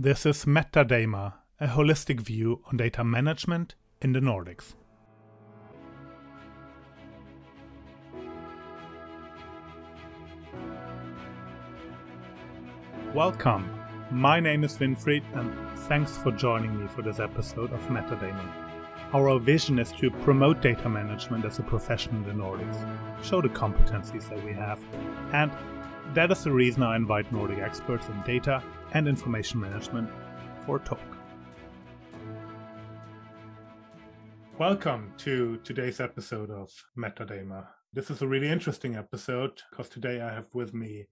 This is MetaDAMA, a holistic view on data management in the Nordics. Welcome. My name is Winfried, and thanks for joining me for this episode of MetaDAMA. Our vision is to promote data management as a profession in the Nordics, show the competencies that we have, and that is the reason I invite Nordic experts in data and information management for a talk. Welcome to today's episode of MetaDAMA. This is a really interesting episode because today I have with me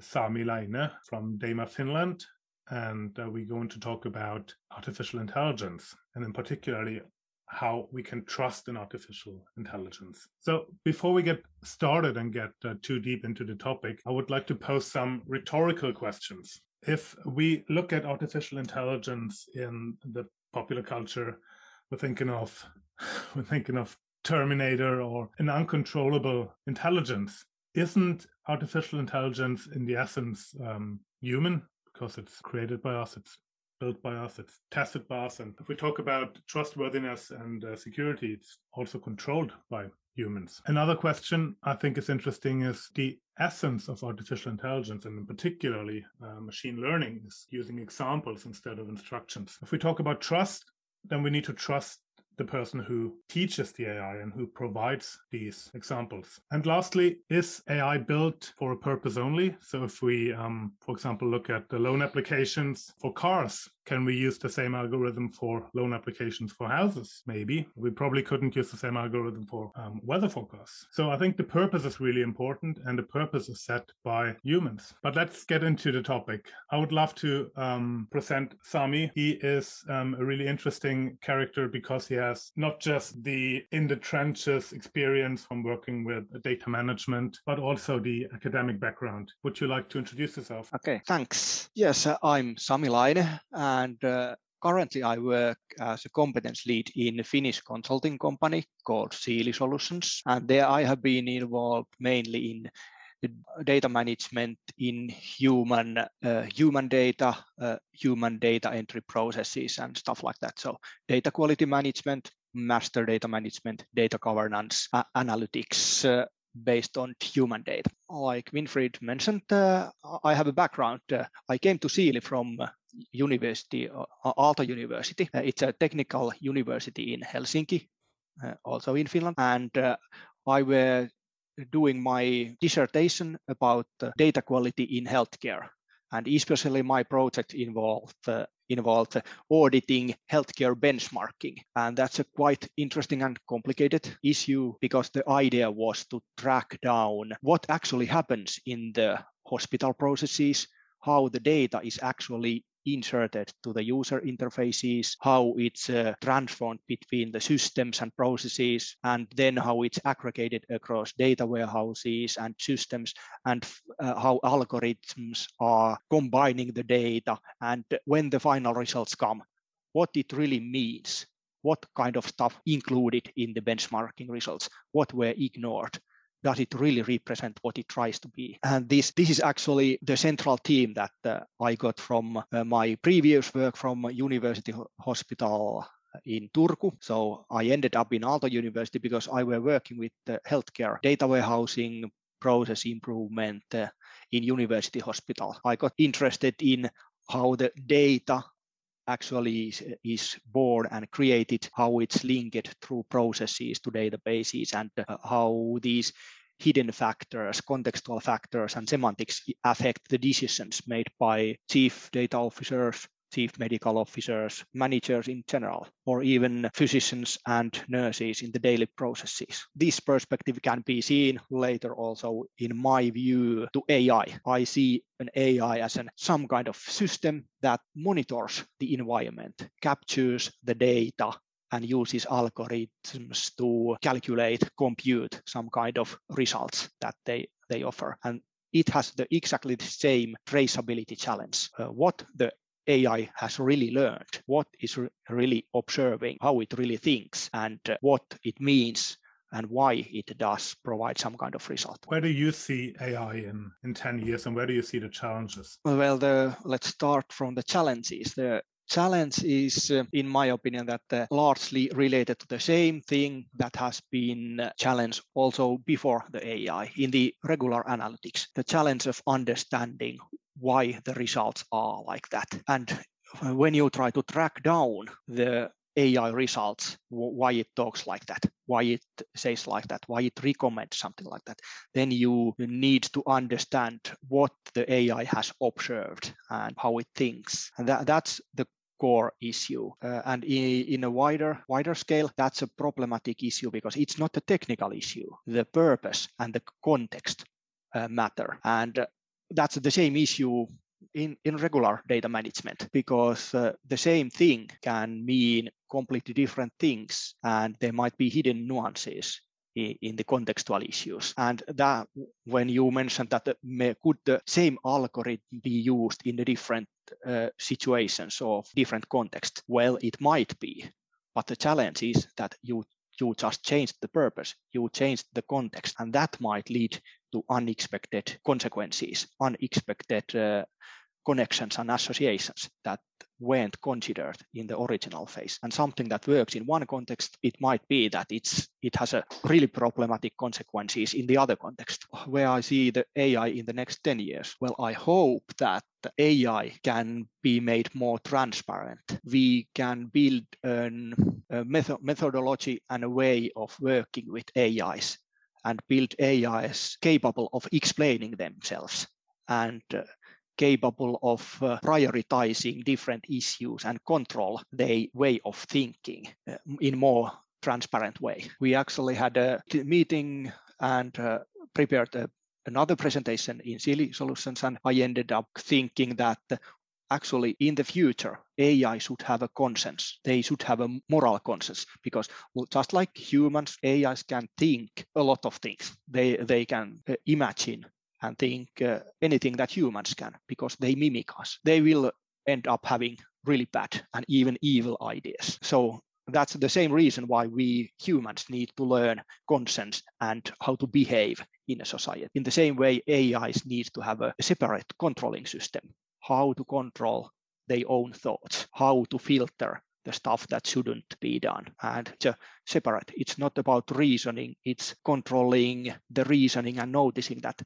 Sami Laine from DAMA Finland, and uh, we're going to talk about artificial intelligence, and in particularly how we can trust in artificial intelligence. So, before we get started and get uh, too deep into the topic, I would like to pose some rhetorical questions. If we look at artificial intelligence in the popular culture, we're thinking of we're thinking of Terminator or an uncontrollable intelligence. Isn't artificial intelligence in the essence um, human because it's created by us, it's built by us, it's tested by us. And if we talk about trustworthiness and uh, security, it's also controlled by humans. Another question I think is interesting is the essence of artificial intelligence, and particularly uh, machine learning, is using examples instead of instructions. If we talk about trust, then we need to trust the person who teaches the AI and who provides these examples. And lastly, is AI built for a purpose only? So if we, um, for example, look at the loan applications for cars, can we use the same algorithm for loan applications for houses? Maybe. We probably couldn't use the same algorithm for um, weather forecasts. So I think the purpose is really important and the purpose is set by humans. But let's get into the topic. I would love to um, present Sami. He is um, a really interesting character because he has not just the in the trenches experience from working with data management, but also the academic background. Would you like to introduce yourself? Okay, thanks. Yes, uh, I'm Sami Laine and uh, currently I work as a competence lead in a Finnish consulting company called Siili Solutions. And there I have been involved mainly in data management in human uh, human data, uh, human data entry processes and stuff like that. So data quality management, master data management, data governance, uh, analytics, based on human data. Like Winfried mentioned, uh, I have a background. Uh, I came to Siili from uh, university, uh, Aalto University. Uh, it's a technical university in Helsinki, uh, also in Finland. And I were doing my dissertation about data quality in healthcare. And especially my project involved involved auditing healthcare benchmarking. And that's a quite interesting and complicated issue because the idea was to track down what actually happens in the hospital processes, how the data is actually inserted to the user interfaces, how it's uh, transformed between the systems and processes, and then how it's aggregated across data warehouses and systems, and uh, how algorithms are combining the data, and when the final results come, what it really means what kind of stuff included in the benchmarking results, what were ignored, does it really represent what it tries to be? And this this is actually the central theme that uh, I got from uh, my previous work from University Hospital in Turku. So I ended up in Aalto University because I were working with the healthcare data warehousing process improvement uh, in University Hospital. I got interested in how the data actually is, is born and created, how it's linked through processes to databases, and uh, how these hidden factors, contextual factors, and semantics affect the decisions made by chief data officers, chief medical officers, managers in general, or even physicians and nurses in the daily processes. This perspective can be seen later also in my view to AI. I see an AI as an, some kind of system that monitors the environment, captures the data and uses algorithms to calculate, compute some kind of results that they, they offer. And it has the exactly the same traceability challenge. Uh, what the AI has really learned, what is re- really observing, how it really thinks, and uh, what it means and why it does provide some kind of result. Where do you see AI in, in 10 years and where do you see the challenges? Well, the, let's start from the challenges. The challenge is, uh, in my opinion, that uh, largely related to the same thing that has been challenged also before the AI in the regular analytics. The challenge of understanding why the results are like that. And when you try to track down the AI results, why it talks like that, why it says like that, why it recommends something like that, then you need to understand what the AI has observed and how it thinks. And that, that's the core issue. Uh, and in, in, a wider wider scale, that's a problematic issue because it's not a technical issue. The purpose and the context uh, matter, and that's the same issue in, in regular data management because uh, the same thing can mean completely different things and there might be hidden nuances in the contextual issues. And that when you mentioned that could the same algorithm be used in the different uh, situations of different context? Well, it might be, but the challenge is that you you just changed the purpose, you changed the context, and that might lead to unexpected consequences, unexpected uh, connections and associations that weren't considered in the original phase. And something that works in one context, it might be that it's it has a really problematic consequences in the other context. Where I see the AI in the next 10 years, well, I hope that the AI can be made more transparent. We can build an, a method, methodology and a way of working with AIs and build AIs capable of explaining themselves and uh, capable of uh, prioritizing different issues and control their way of thinking uh, in more transparent way. We actually had a meeting and uh, prepared a, another presentation in Siili Solutions, and I ended up thinking that actually in the future ai should have a conscience they should have a moral conscience because just like humans ais can think a lot of things they they can uh, imagine and think uh, anything that humans can because they mimic us. They will end up having really bad and even evil ideas. So that's the same reason why we humans need to learn consent and how to behave in a society. In the same way, AIs need to have a separate controlling system, how to control their own thoughts, how to filter the stuff that shouldn't be done and just separate. It's not about reasoning, it's controlling the reasoning and noticing that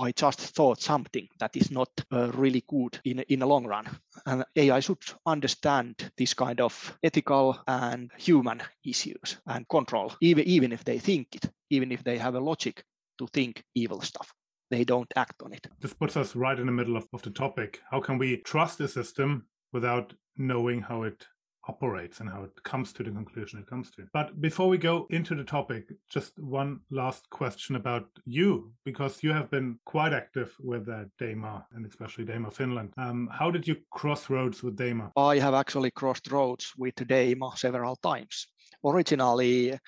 I just thought something that is not uh, really good in, in the long run. And AI should understand this kind of ethical and human issues and control, even, even if they think it, even if they have a logic to think evil stuff. They don't act on it. This puts us right in the middle of, of the topic. How can we trust a system without knowing how it operates and how it comes to the conclusion it comes to. But before we go into the topic, just one last question about you, because you have been quite active with uh, DAMA and especially DAMA Finland. Um, how did you cross roads with DAMA? I have actually crossed roads with DAMA several times. Originally,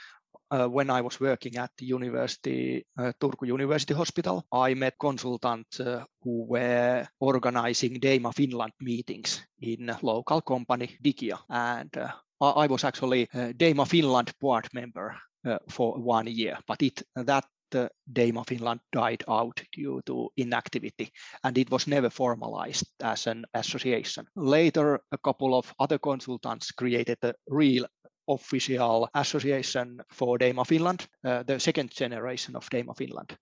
uh, when I was working at the university, uh, Turku University Hospital, I met consultants uh, who were organizing DAMA Finland meetings in local company Digia. And uh, I was actually a DAMA Finland board member uh, for one year, but it that uh, DAMA Finland died out due to inactivity and it was never formalized as an association. Later, a couple of other consultants created a real official association for DAMA Finland, uh, the second generation of DAMA Finland.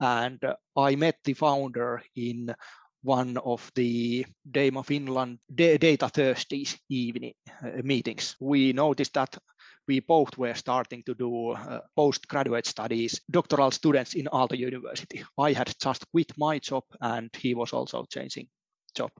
And uh, I met the founder in one of the DAMA Finland Data Thursdays evening uh, meetings. We noticed that we both were starting to do uh, postgraduate studies, doctoral students in Aalto University. I had just quit my job and he was also changing job.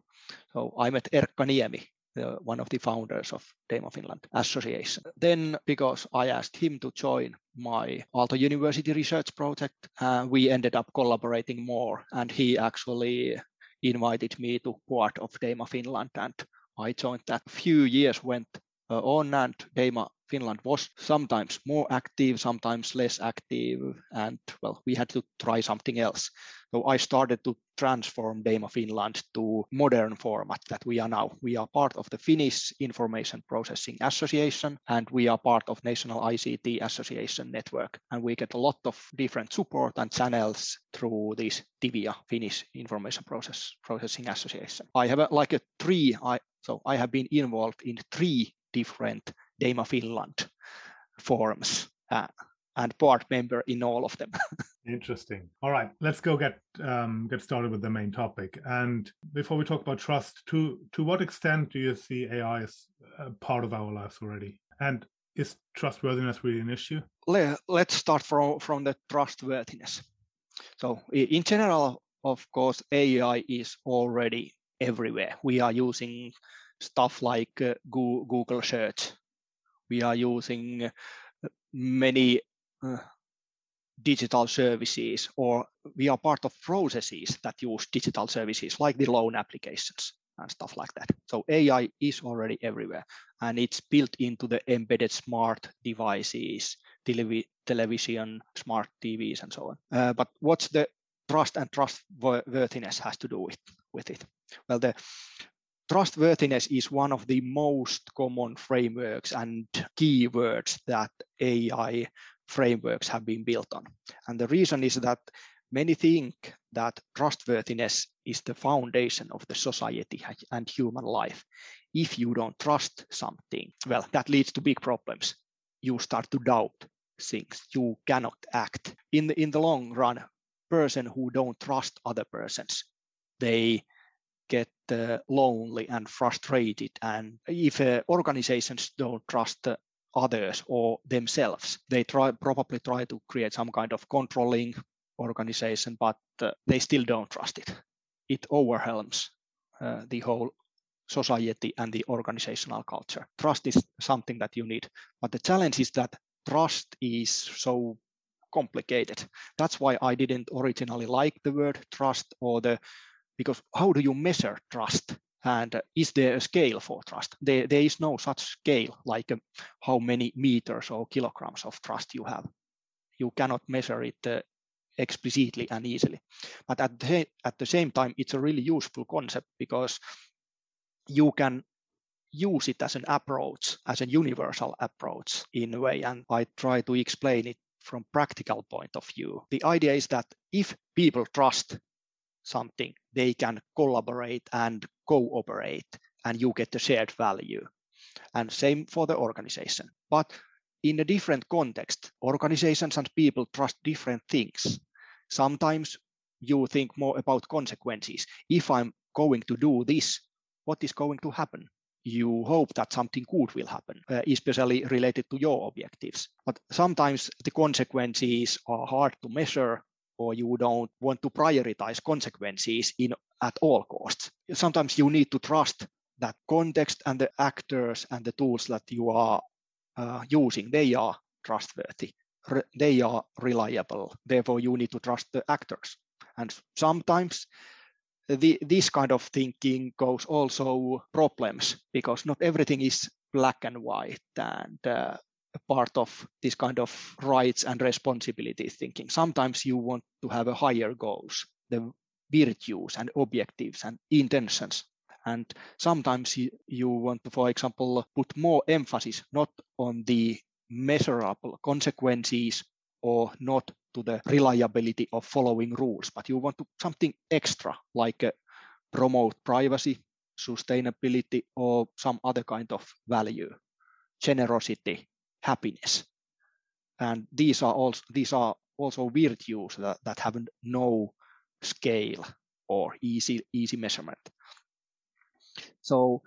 So I met Erkka Niemi the, one of the founders of DAMA Finland Association. Then, because I asked him to join my Aalto University research project, uh, we ended up collaborating more, and he actually invited me to part of DAMA Finland, and I joined that. Few years went uh, on and DAMA Finland was sometimes more active, sometimes less active, and well, we had to try something else. So I started to transform DAMA Finland to modern format that we are now. We are part of the Finnish Information Processing Association, and we are part of National ICT Association network, and we get a lot of different support and channels through this TIVIA Finnish Information Process Processing Association. I have a, like a three. I so I have been involved in three different DAMA Finland forums uh, and board member in all of them. Interesting. All right, let's go get um, get started with the main topic. And before we talk about trust, to to what extent do you see AI as part of our lives already? And is trustworthiness really an issue? Let, Let's start from from the trustworthiness. So in general, of course, AI is already everywhere. We are using stuff like uh, Google search we are using uh, many uh, digital services or we are part of processes that use digital services like the loan applications and stuff like that. So AI is already everywhere and it's built into the embedded smart devices, televi- television, smart TVs, and so on. Uh, but what's the trust and trustworthiness has to do with, with it? Well, the trustworthiness is one of the most common frameworks and keywords that AI frameworks have been built on. And the reason is that many think that trustworthiness is the foundation of the society and human life. If you don't trust something, well, that leads to big problems. You start to doubt things. You cannot act. In the, in the long run, person who don't trust other persons, they get uh, lonely and frustrated. And if uh, organizations don't trust others or themselves, they try probably try to create some kind of controlling organization, but uh, they still don't trust it. It overwhelms uh, the whole society and the organizational culture. Trust is something that you need, but the challenge is that trust is so complicated. That's why I didn't originally like the word trust or the because how do you measure trust? And is there a scale for trust? There, there is no such scale like uh, how many meters or kilograms of trust you have. You cannot measure it uh, explicitly and easily. But at the, at the same time, it's a really useful concept because you can use it as an approach, as a universal approach in a way. And I try to explain it from practical point of view. The idea is that if people trust something, they can collaborate and cooperate and you get the shared value. And same for the organization. But in a different context, organizations and people trust different things. Sometimes you think more about consequences. If I'm going to do this, what is going to happen? You hope that something good will happen, uh, especially related to your objectives. But sometimes the consequences are hard to measure or you don't want to prioritize consequences in at all costs. Sometimes you need to trust that context and the actors and the tools that you are uh, using, they are trustworthy, Re- they are reliable. Therefore, you need to trust the actors. And sometimes the, this kind of thinking goes also problems because not everything is black and white and uh, part of this kind of rights and responsibilities thinking. Sometimes you want to have a higher goals, the virtues and objectives and intentions. And sometimes you, you want to, for example, put more emphasis not on the measurable consequences or not to the reliability of following rules, but you want to something extra like uh, promote privacy, sustainability, or some other kind of value, generosity, happiness. And these are also these are also virtues that, that have no scale or easy easy measurement. So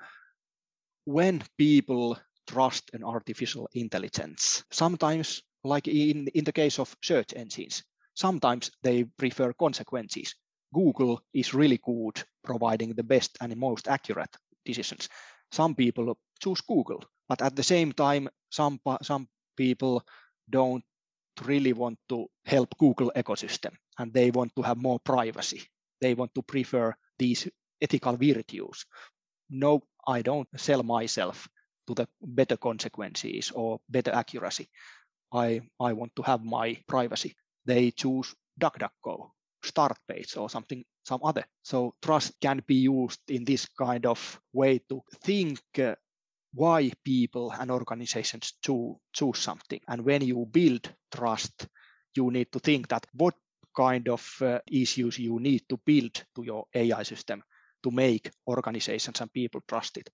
when people trust an artificial intelligence, sometimes like in, in the case of search engines, sometimes they prefer consequences. Google is really good providing the best and most accurate decisions. Some people choose Google but at the same time, some, some people don't really want to help Google ecosystem and they want to have more privacy. They want to prefer these ethical virtues. No, I don't sell myself to the better consequences or better accuracy. I, I want to have my privacy. They choose DuckDuckGo, start page or something, some other. So trust can be used in this kind of way to think uh, why people and organizations choose, choose something. And when you build trust, you need to think that what kind of uh, issues you need to build to your AI system to make organizations and people trust it.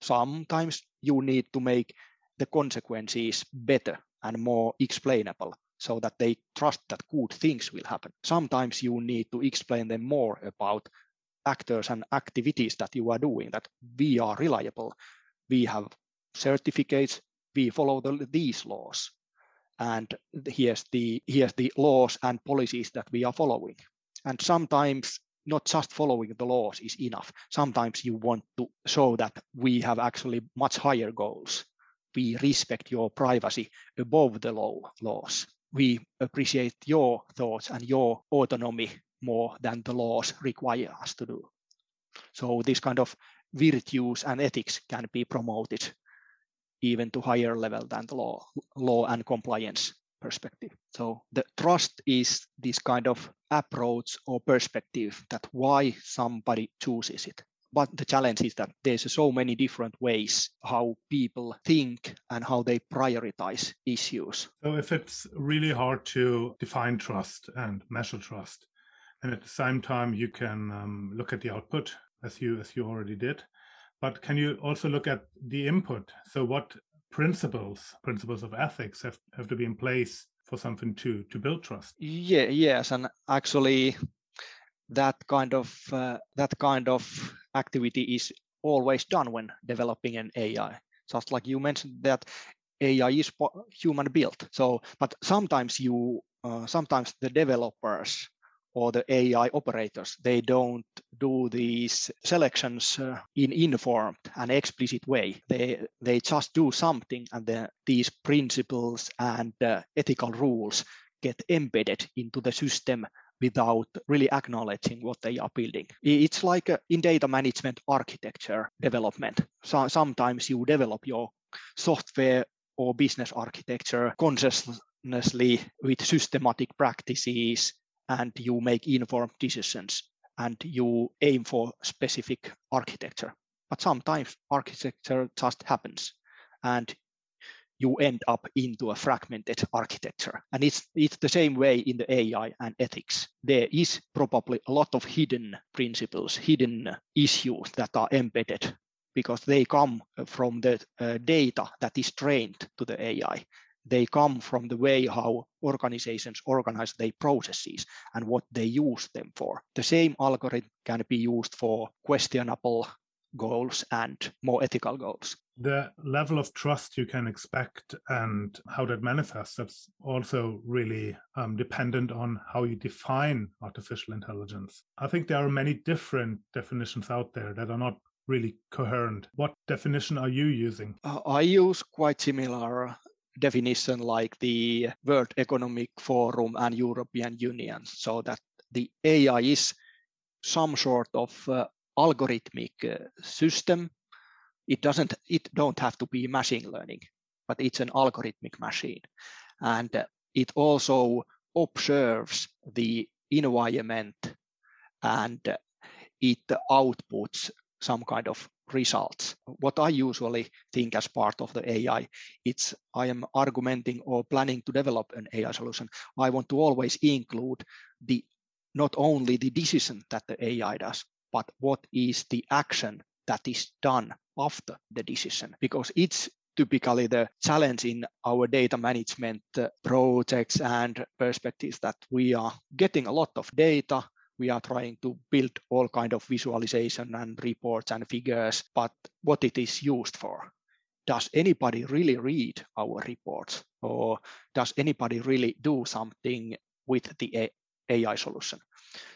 Sometimes you need to make the consequences better and more explainable so that they trust that good things will happen. Sometimes you need to explain them more about actors and activities that you are doing, that we are reliable, we have certificates, we follow the, these laws. And here's the, here's the laws and policies that we are following. And sometimes not just following the laws is enough. Sometimes you want to show that we have actually much higher goals. We respect your privacy above the law, laws we appreciate your thoughts and your autonomy more than the laws require us to do. So this kind of virtues and ethics can be promoted even to higher level than the law, law and compliance perspective. So the trust is this kind of approach or perspective that why somebody chooses it but the challenge is that there's so many different ways how people think and how they prioritize issues so if it's really hard to define trust and measure trust and at the same time you can um, look at the output as you as you already did but can you also look at the input so what principles principles of ethics have, have to be in place for something to to build trust yeah yes and actually that kind of uh, that kind of activity is always done when developing an AI. Just like you mentioned that AI is human built. So, but sometimes you uh, sometimes the developers or the AI operators they don't do these selections uh, in informed and explicit way. They they just do something, and the, these principles and uh, ethical rules get embedded into the system without really acknowledging what they are building. It's like a, in data management architecture development. So sometimes you develop your software or business architecture consciously with systematic practices and you make informed decisions and you aim for specific architecture. But sometimes architecture just happens and you end up into a fragmented architecture. And it's, it's the same way in the AI and ethics. There is probably a lot of hidden principles, hidden issues that are embedded because they come from the uh, data that is trained to the AI. They come from the way how organizations organize their processes and what they use them for. The same algorithm can be used for questionable goals and more ethical goals. The level of trust you can expect and how that manifests, that's also really um, dependent on how you define artificial intelligence. I think there are many different definitions out there that are not really coherent. What definition are you using? Uh, I use quite similar definition like the World Economic Forum and European Union, so that the AI is some sort of uh, algorithmic uh, system. It doesn't, it don't have to be machine learning, but it's an algorithmic machine. And uh, it also observes the environment and uh, it outputs some kind of results. What I usually think as part of the AI, it's I am argumenting or planning to develop an AI solution. I want to always include the not only the decision that the AI does, but what is the action that is done after the decision? Because it's typically the challenge in our data management uh, projects and perspectives that we are getting a lot of data we are trying to build all kind of visualization and reports and figures but what it is used for? Does anybody really read our reports? Or does anybody really do something with the ai solution?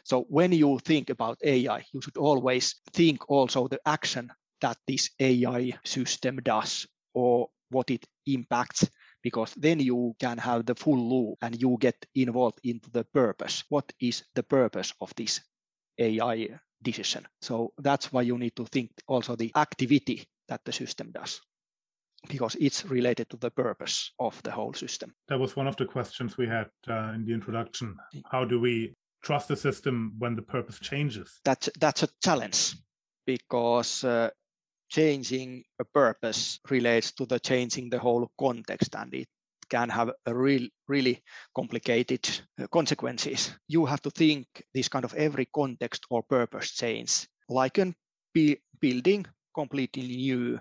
So when you think about AI, you should always think also the action that this AI system does or what it impacts because then you can have the full loop and you get involved into the purpose. What is the purpose of this AI decision? So that's why you need to think also the activity that the system does. because it's related to the purpose of the whole system. That was one of the questions we had uh, in the introduction. How do we trust the system when the purpose changes? That's that's a challenge because uh, changing a purpose relates to the changing the whole context and it can have a real really complicated uh, consequences. You have to think this kind of every context or purpose change like a building completely new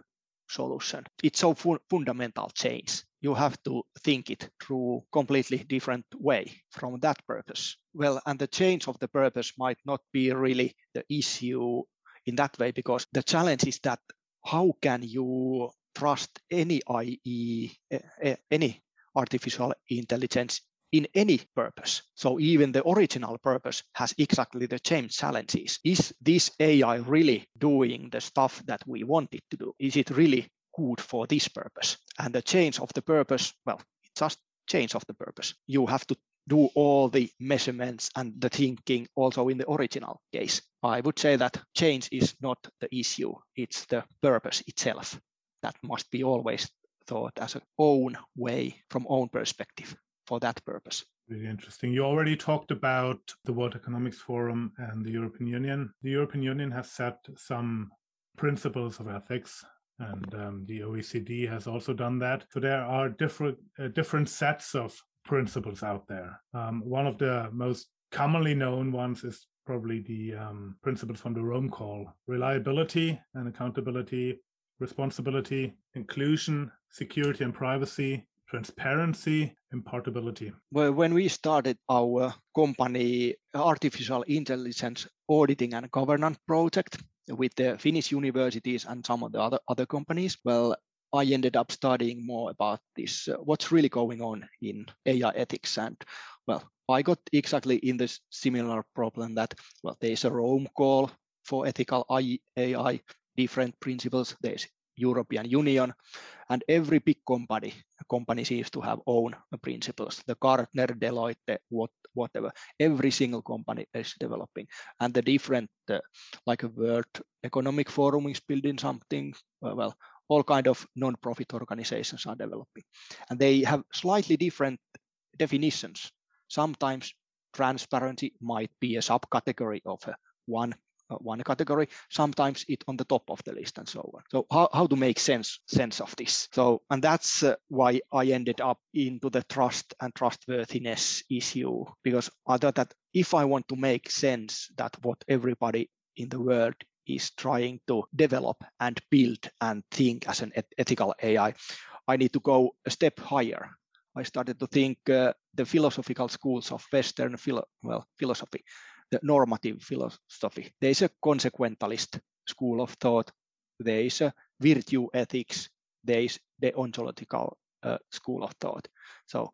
solution. It's so fu- fundamental change. You have to think it through completely different way from that purpose. Well and the change of the purpose might not be really the issue in that way because the challenge is that how can you trust any IE, eh, eh, any artificial intelligence in any purpose. So even the original purpose has exactly the same challenges. Is this AI really doing the stuff that we want it to do? Is it really good for this purpose? And the change of the purpose, well, just change of the purpose. You have to do all the measurements and the thinking also in the original case. I would say that change is not the issue, it's the purpose itself that must be always thought as an own way from own perspective for that purpose. Really interesting. You already talked about the World Economics Forum and the European Union. The European Union has set some principles of ethics and um, the OECD has also done that. So there are different uh, different sets of principles out there. Um, one of the most commonly known ones is probably the um, principles from the Rome Call reliability and accountability, responsibility, inclusion, security and privacy, transparency, impartiality. Well, when we started our company artificial intelligence auditing and governance project with the Finnish universities and some of the other, other companies, well, I ended up studying more about this, uh, what's really going on in AI ethics. And well, I got exactly in this similar problem that, well, there's a Rome call for ethical AI, different principles. There's European Union, and every big company company seems to have own principles. The Gartner, Deloitte, what, whatever, every single company is developing, and the different, uh, like a World Economic Forum is building something. Well, all kind of non-profit organizations are developing. And they have slightly different definitions. Sometimes transparency might be a subcategory of a one uh, one category. Sometimes it on the top of the list and so on. So how, how to make sense sense of this? So and that's uh, why i ended up into the trust and trustworthiness issue because thought that if i want to make sense that what everybody in the world is trying to develop and build and think as an ethical AI, I need to go a step higher. I started to think uh, the philosophical schools of Western philo- well philosophy, the normative philosophy. There is a consequentialist school of thought. There is a virtue ethics. There is the ontological uh, school of thought. So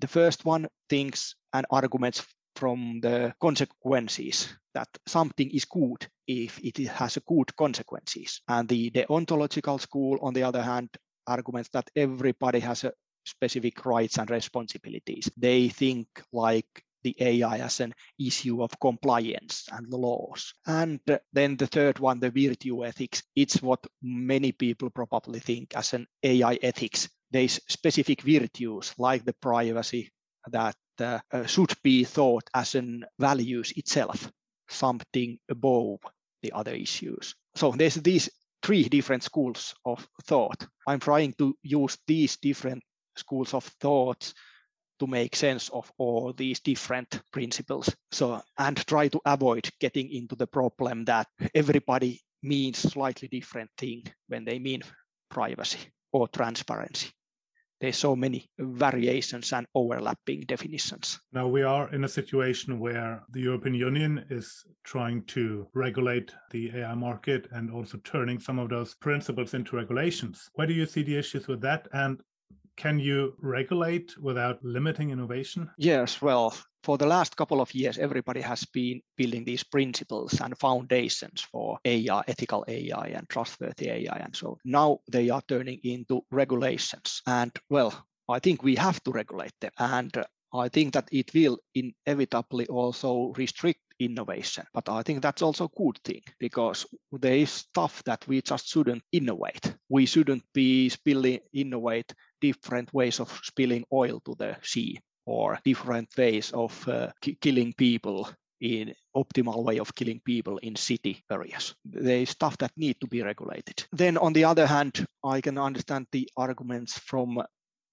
the first one thinks and arguments from the consequences that something is good if it has good consequences. And the deontological school, on the other hand, arguments that everybody has specific rights and responsibilities. They think like the AI as an issue of compliance and laws. And then the third one, the virtue ethics, it's what many people probably think as an AI ethics. There's specific virtues like the privacy that uh, should be thought as an values itself something above the other issues. So there's these three different schools of thought. I'm trying to use these different schools of thought to make sense of all these different principles. So and try to avoid getting into the problem that everybody means slightly different thing when they mean privacy or transparency there's so many variations and overlapping definitions. Now we are in a situation where the European Union is trying to regulate the AI market and also turning some of those principles into regulations. Where do you see the issues with that? And can you regulate without limiting innovation? Yes, well, for the last couple of years, everybody has been building these principles and foundations for AI, ethical AI, and trustworthy AI. And so now they are turning into regulations. And well, I think we have to regulate them. And I think that it will inevitably also restrict innovation. But I think that's also a good thing because there is stuff that we just shouldn't innovate. We shouldn't be spilling innovate different ways of spilling oil to the sea or different ways of uh, killing people in optimal way of killing people in city areas. There is stuff that need to be regulated. Then on the other hand, I can understand the arguments from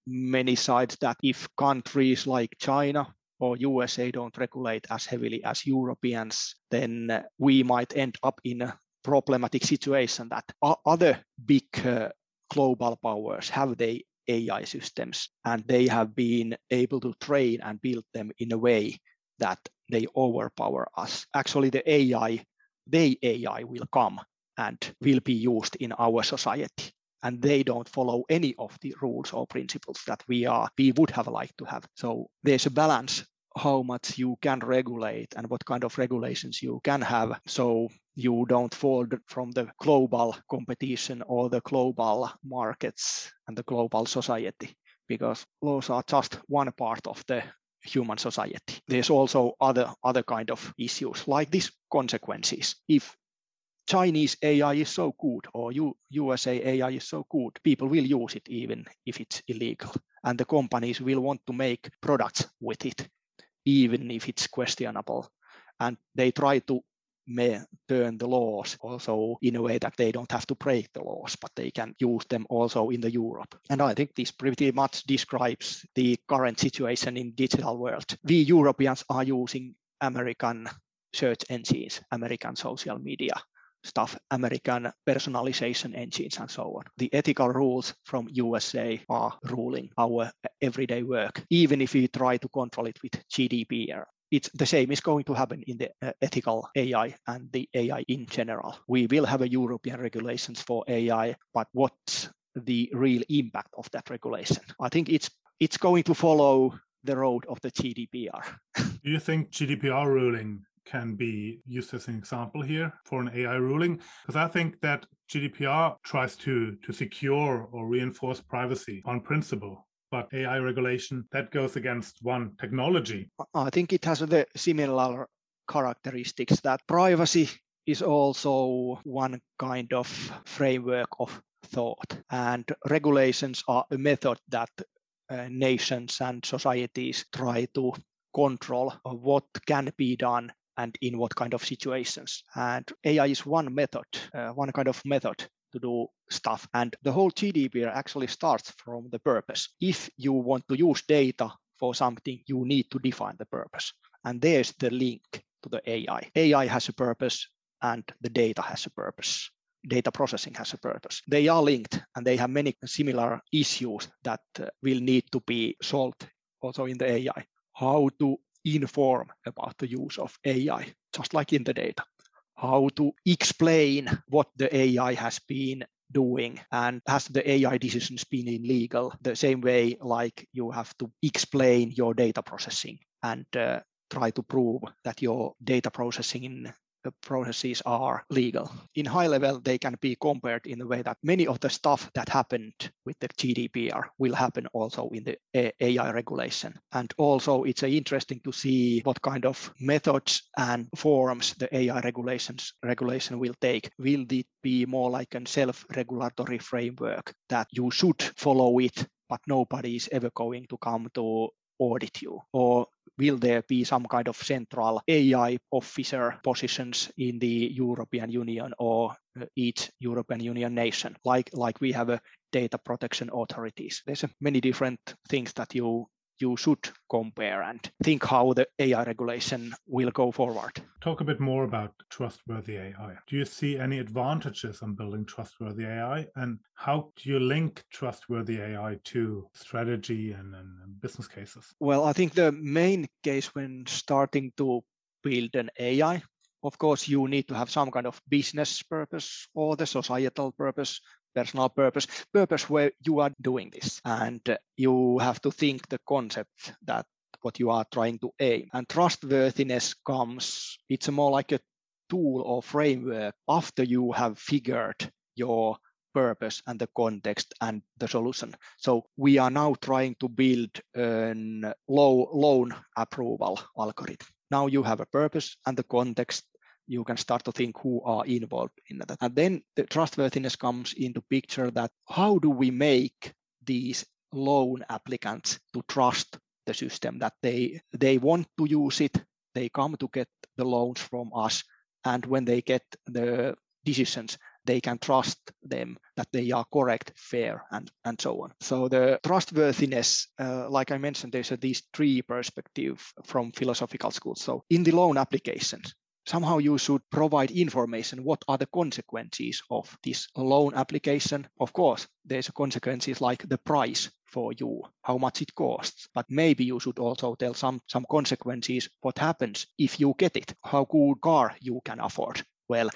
many sides that if countries like China or USA don't regulate as heavily as Europeans, then we might end up in a problematic situation that other big uh, global powers have their AI systems and they have been able to train and build them in a way that they overpower us. Actually, the AI, the AI will come and will be used in our society and they don't follow any of the rules or principles that we are we would have liked to have so there's a balance how much you can regulate and what kind of regulations you can have. So you don't fall from the global competition or the global markets and the global society because laws are just one part of the human society. There's also other other kind of issues like these consequences. If Chinese AI is so good or U- USA AI is so good, people will use it even if it's illegal. And the companies will want to make products with it, even if it's questionable. And they try to may turn the laws also in a way that they don't have to break the laws, but they can use them also in the Europe. And I think this pretty much describes the current situation in digital world. We Europeans are using American search engines, American social media stuff, American personalization engines and so on. The ethical rules from USA are ruling our everyday work, even if we try to control it with GDPR. It's the same is going to happen in the uh, ethical AI and the AI in general. We will have a European regulations for AI, but what's the real impact of that regulation? I think it's it's going to follow the road of the GDPR. Do you think GDPR ruling can be used as an example here for an AI ruling because I think that GDPR tries to to secure or reinforce privacy on principle but AI regulation that goes against one technology. I think it has the similar characteristics that privacy is also one kind of framework of thought and regulations are a method that uh, nations and societies try to control what can be done and in what kind of situations. And AI is one method, uh, one kind of method to do stuff. And the whole GDPR actually starts from the purpose. If you want to use data for something, you need to define the purpose. And there's the link to the AI. AI has a purpose and the data has a purpose. Data processing has a purpose. They are linked and they have many similar issues that uh, will need to be solved also in the AI. How to inform about the use of AI, just like in the data. How to explain what the AI has been doing and has the AI decisions been illegal the same way like you have to explain your data processing and uh, try to prove that your data processing processes are legal. In high level, they can be compared in the way that many of the stuff that happened with the GDPR will happen also in the AI regulation. And also, it's interesting to see what kind of methods and forms the AI regulations regulation will take. Will it be more like a self-regulatory framework that you should follow it, but nobody is ever going to come to audit you? Or will there be some kind of central AI officer positions in the European Union or uh, each European Union nation, like, like we have a data protection authorities? There's many different things that you you should compare and think how the AI regulation will go forward. Talk a bit more about trustworthy AI. Do you see any advantages on building trustworthy AI? And how do you link trustworthy AI to strategy and, and business cases? Well, I think the main case when starting to build an AI of course you need to have some kind of business purpose or the societal purpose personal purpose purpose where you are doing this and uh, you have to think the concept that what you are trying to aim and trustworthiness comes it's more like a tool or framework after you have figured your purpose and the context and the solution. So we are now trying to build a low loan approval algorithm. now you have a purpose and the context you can start to think who are involved in that. And then the trustworthiness comes into picture that how do we make these loan applicants to trust the system that they they want to use it they come to get the loans from us and when they get the decisions they can trust them that they are correct fair and and so on. So the trustworthiness uh, like i mentioned there's a, these three perspective from philosophical schools. So in the loan applications somehow you should provide information what are the consequences of this loan application. Of course there's consequences like the price for you how much it costs but maybe you should also tell some some consequences what happens if you get it how good car you can afford. Well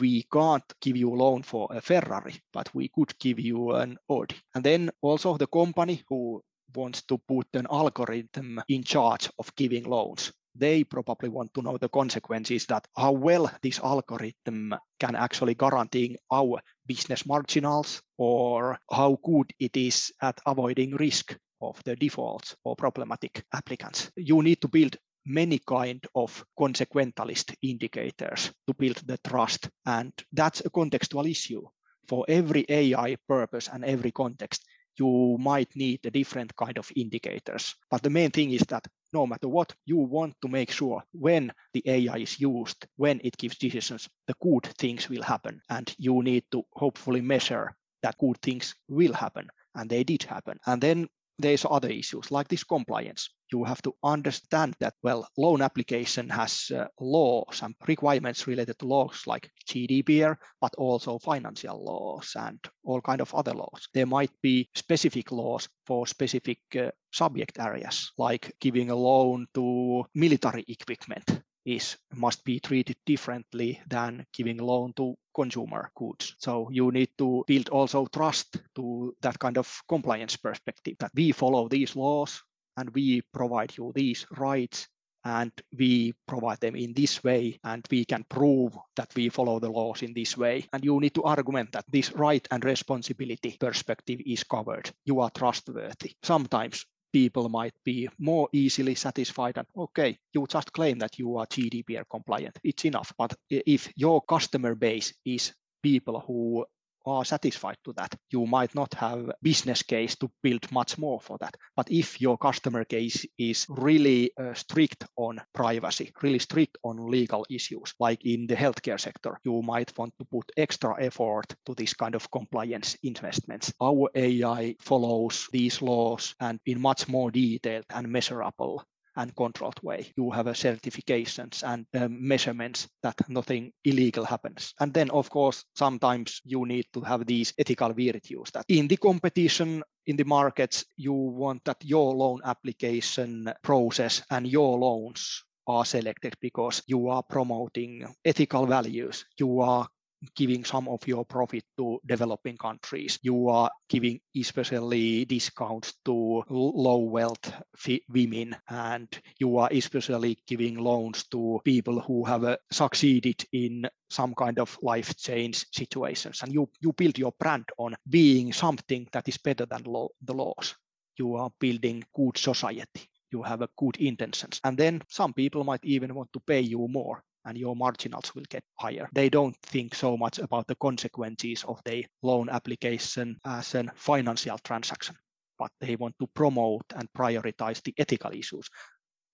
we can't give you a loan for a ferrari but we could give you an audi. And then also the company who wants to put an algorithm in charge of giving loans they probably want to know the consequences that how well this algorithm can actually guarantee our business marginals or how good it is at avoiding risk of the defaults or problematic applicants. You need to build many kind of consequentialist indicators to build the trust and that's a contextual issue for every ai purpose and every context you might need a different kind of indicators but the main thing is that no matter what, you want to make sure when the AI is used, when it gives decisions, the good things will happen. And you need to hopefully measure that good things will happen. And they did happen. And then there's other issues like this compliance. You have to understand that, well, loan application has uh, laws and requirements related to laws like GDPR, but also financial laws and all kind of other laws. There might be specific laws for specific uh, subject areas, like giving a loan to military equipment is must be treated differently than giving loan to consumer goods. So you need to build also trust to that kind of compliance perspective that we follow these laws and we provide you these rights and we provide them in this way and we can prove that we follow the laws in this way. And you need to argument that this right and responsibility perspective is covered. You are trustworthy. Sometimes people might be more easily satisfied and okay, you just claim that you are GDPR compliant. It's enough. But if your customer base is people who are satisfied to that. You might not have business case to build much more for that. But if your customer case is really uh, strict on privacy, really strict on legal issues, like in the healthcare sector, you might want to put extra effort to this kind of compliance investments. Our AI follows these laws and in much more detail and measurable and controlled way. You have a certifications and um, measurements that nothing illegal happens. And then, of course, sometimes you need to have these ethical virtues that in the competition in the markets, you want that your loan application process and your loans are selected because you are promoting ethical values. You are giving some of your profit to developing countries. You are giving especially discounts to low wealth women, and you are especially giving loans to people who have uh, succeeded in some kind of life change situations. And you, you build your brand on being something that is better than law, the laws. You are building good society you have a good intentions and then some people might even want to pay you more and your marginals will get higher. They don't think so much about the consequences of the loan application as a financial transaction, but they want to promote and prioritize the ethical issues.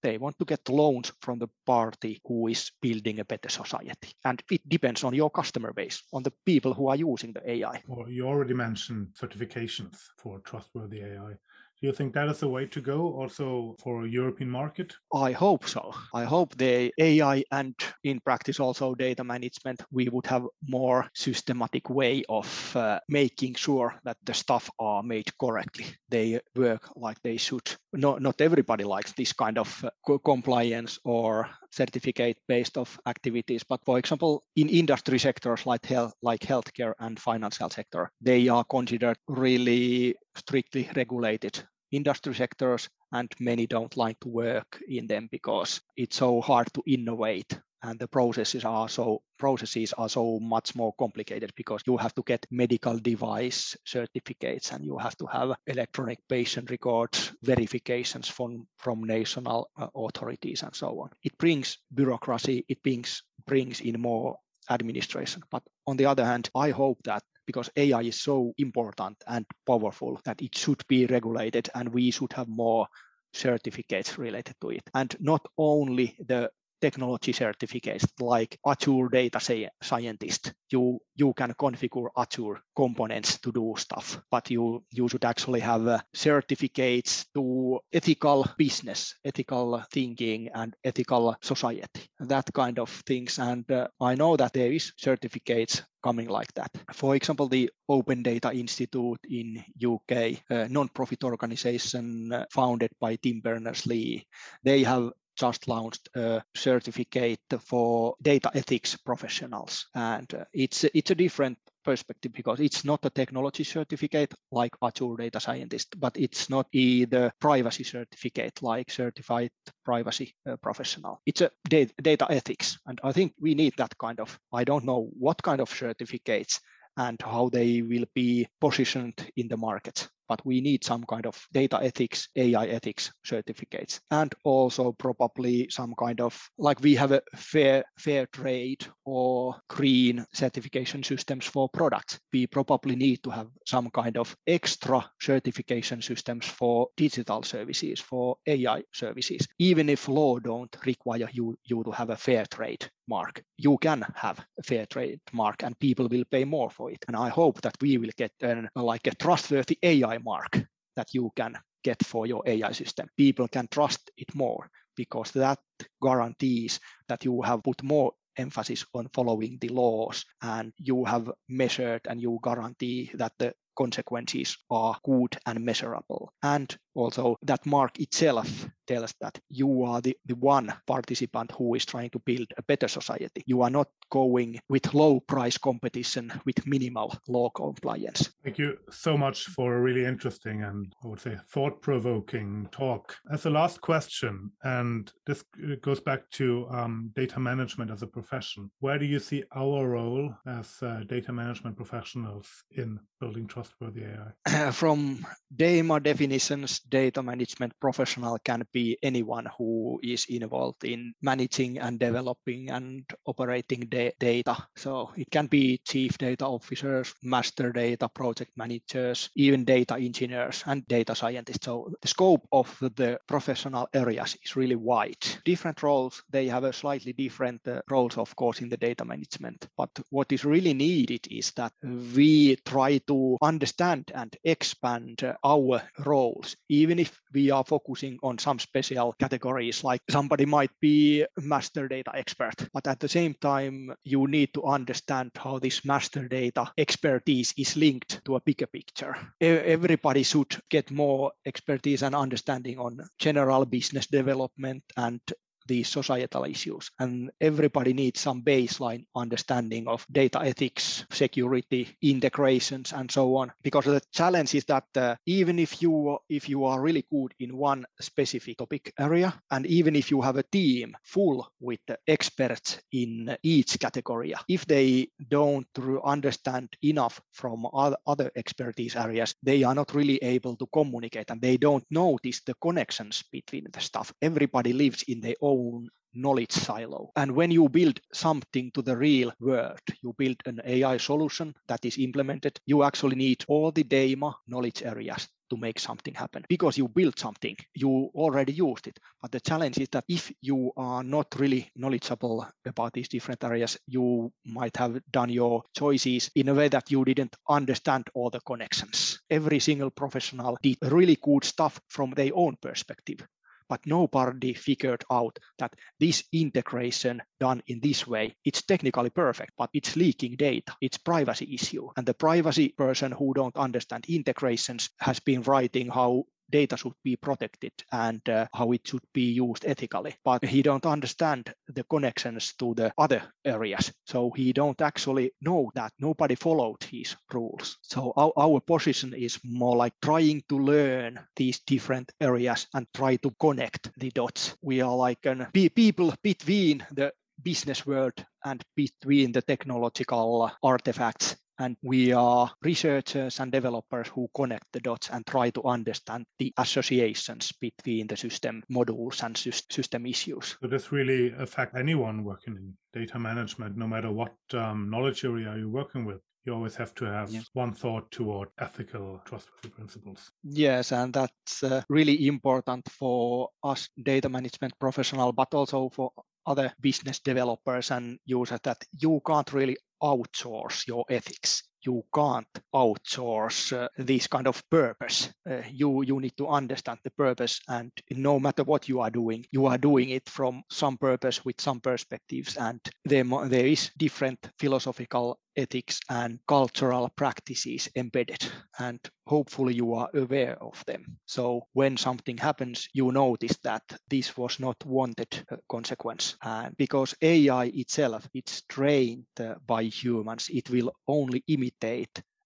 They want to get loans from the party who is building a better society. And it depends on your customer base, on the people who are using the AI. Well, you already mentioned certifications for trustworthy AI. Do you think that is the way to go also for European market? I hope so. I hope the AI and in practice also data management, we would have more systematic way of uh, making sure that the stuff are made correctly. They work like they should. Not, not everybody likes this kind of uh, compliance or certificate based of activities. But for example, in industry sectors like health, like healthcare and financial sector, they are considered really strictly regulated industry sectors and many don't like to work in them because it's so hard to innovate and the processes are so processes are so much more complicated because you have to get medical device certificates and you have to have electronic patient records verifications from from national uh, authorities and so on. It brings bureaucracy it brings brings in more administration. But on the other hand i hope that because AI is so important and powerful that it should be regulated and we should have more certificates related to it. And not only the technology certificates like Azure Data Scientist. You you can configure Azure components to do stuff, but you you should actually have uh, certificates to ethical business, ethical thinking, and ethical society. That kind of things. And uh, I know that there is certificates coming like that. For example, the Open Data Institute in UK, a non-profit organization uh, founded by Tim Berners-Lee, they have just launched a certificate for data ethics professionals, and uh, it's it's a different perspective because it's not a technology certificate like Azure Data Scientist, but it's not either privacy certificate like certified privacy uh, professional. It's a data, data ethics, and I think we need that kind of. I don't know what kind of certificates and how they will be positioned in the market but we need some kind of data ethics, AI ethics certificates, and also probably some kind of like we have a fair fair trade or green certification systems for products. We probably need to have some kind of extra certification systems for digital services, for AI services, even if law don't require you you to have a fair trade mark. You can have a fair trade mark and people will pay more for it. And I hope that we will get an, like a trustworthy AI mark that you can get for your AI system. People can trust it more because that guarantees that you have put more emphasis on following the laws and you have measured and you guarantee that the consequences are good and measurable. And also that mark itself tells that you are the, the one participant who is trying to build a better society. You are not going with low price competition with minimal law compliance. Thank you so much for a really interesting and I would say thought provoking talk. As a last question, and this goes back to um, data management as a profession, where do you see our role as uh, data management professionals in building trustworthy AI? From DAMA definitions, data management professional can be anyone who is involved in managing and developing and operating da- data. So it can be chief data officers, master data project managers, even data engineers and data scientists. So the scope of the professional areas is really wide. Different roles, they have a slightly different uh, roles, of course, in the data management. But what is really needed is that we try to understand and expand uh, our roles even if we are focusing on some special categories, like somebody might be master data expert, but at the same time, you need to understand how this master data expertise is linked to a bigger picture. Everybody should get more expertise and understanding on general business development and these societal issues. And everybody needs some baseline understanding of data ethics, security, integrations, and so on. Because the challenge is that uh, even if you if you are really good in one specific topic area, and even if you have a team full with experts in each category, if they don't understand enough from other, other expertise areas, they are not really able to communicate and they don't notice the connections between the stuff. Everybody lives in their own own knowledge silo. And when you build something to the real world, you build an AI solution that is implemented, you actually need all the DAMA knowledge areas to make something happen because you built something, you already used it. But the challenge is that if you are not really knowledgeable about these different areas, you might have done your choices in a way that you didn't understand all the connections. Every single professional did really good stuff from their own perspective but nobody figured out that this integration done in this way, it's technically perfect, but it's leaking data. It's privacy issue. And the privacy person who don't understand integrations has been writing how data should be protected and uh, how it should be used ethically. But he don't understand the connections to the other areas. So he don't actually know that nobody followed his rules. So our, our position is more like trying to learn these different areas and try to connect the dots. We are like an, people between the business world and between the technological artifacts and we are researchers and developers who connect the dots and try to understand the associations between the system modules and system issues. So this really affect anyone working in data management, no matter what um, knowledge area you're working with you always have to have yes. one thought toward ethical trustworthy principles yes and that's uh, really important for us data management professional but also for other business developers and users that you can't really outsource your ethics you can't outsource uh, this kind of purpose. Uh, you you need to understand the purpose, and no matter what you are doing, you are doing it from some purpose with some perspectives, and there there is different philosophical ethics and cultural practices embedded and hopefully you are aware of them so when something happens you notice that this was not wanted uh, consequence and because ai itself it's trained uh, by humans it will only imitate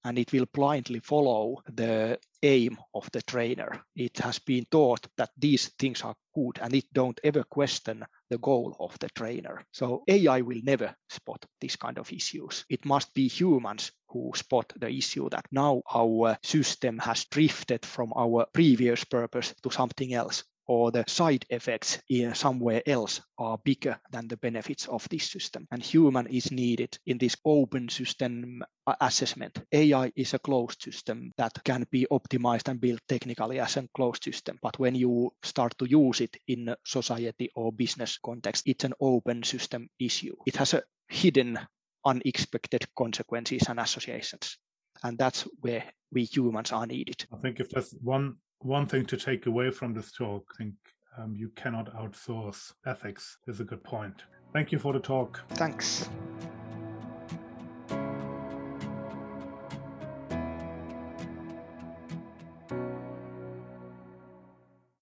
and it will blindly follow the aim of the trainer. It has been taught that these things are good and it don't ever question the goal of the trainer. So AI will never spot this kind of issues. It must be humans who spot the issue that now our system has drifted from our previous purpose to something else or the side effects in somewhere else are bigger than the benefits of this system. And human is needed in this open system uh, assessment. AI is a closed system that can be optimized and built technically as a closed system. But when you start to use it in society or business context, it's an open system issue. It has a hidden unexpected consequences and associations. And that's where we humans are needed. I think if there's one one thing to take away from this talk, I think um, you cannot outsource ethics is a good point. Thank you for the talk. Thanks.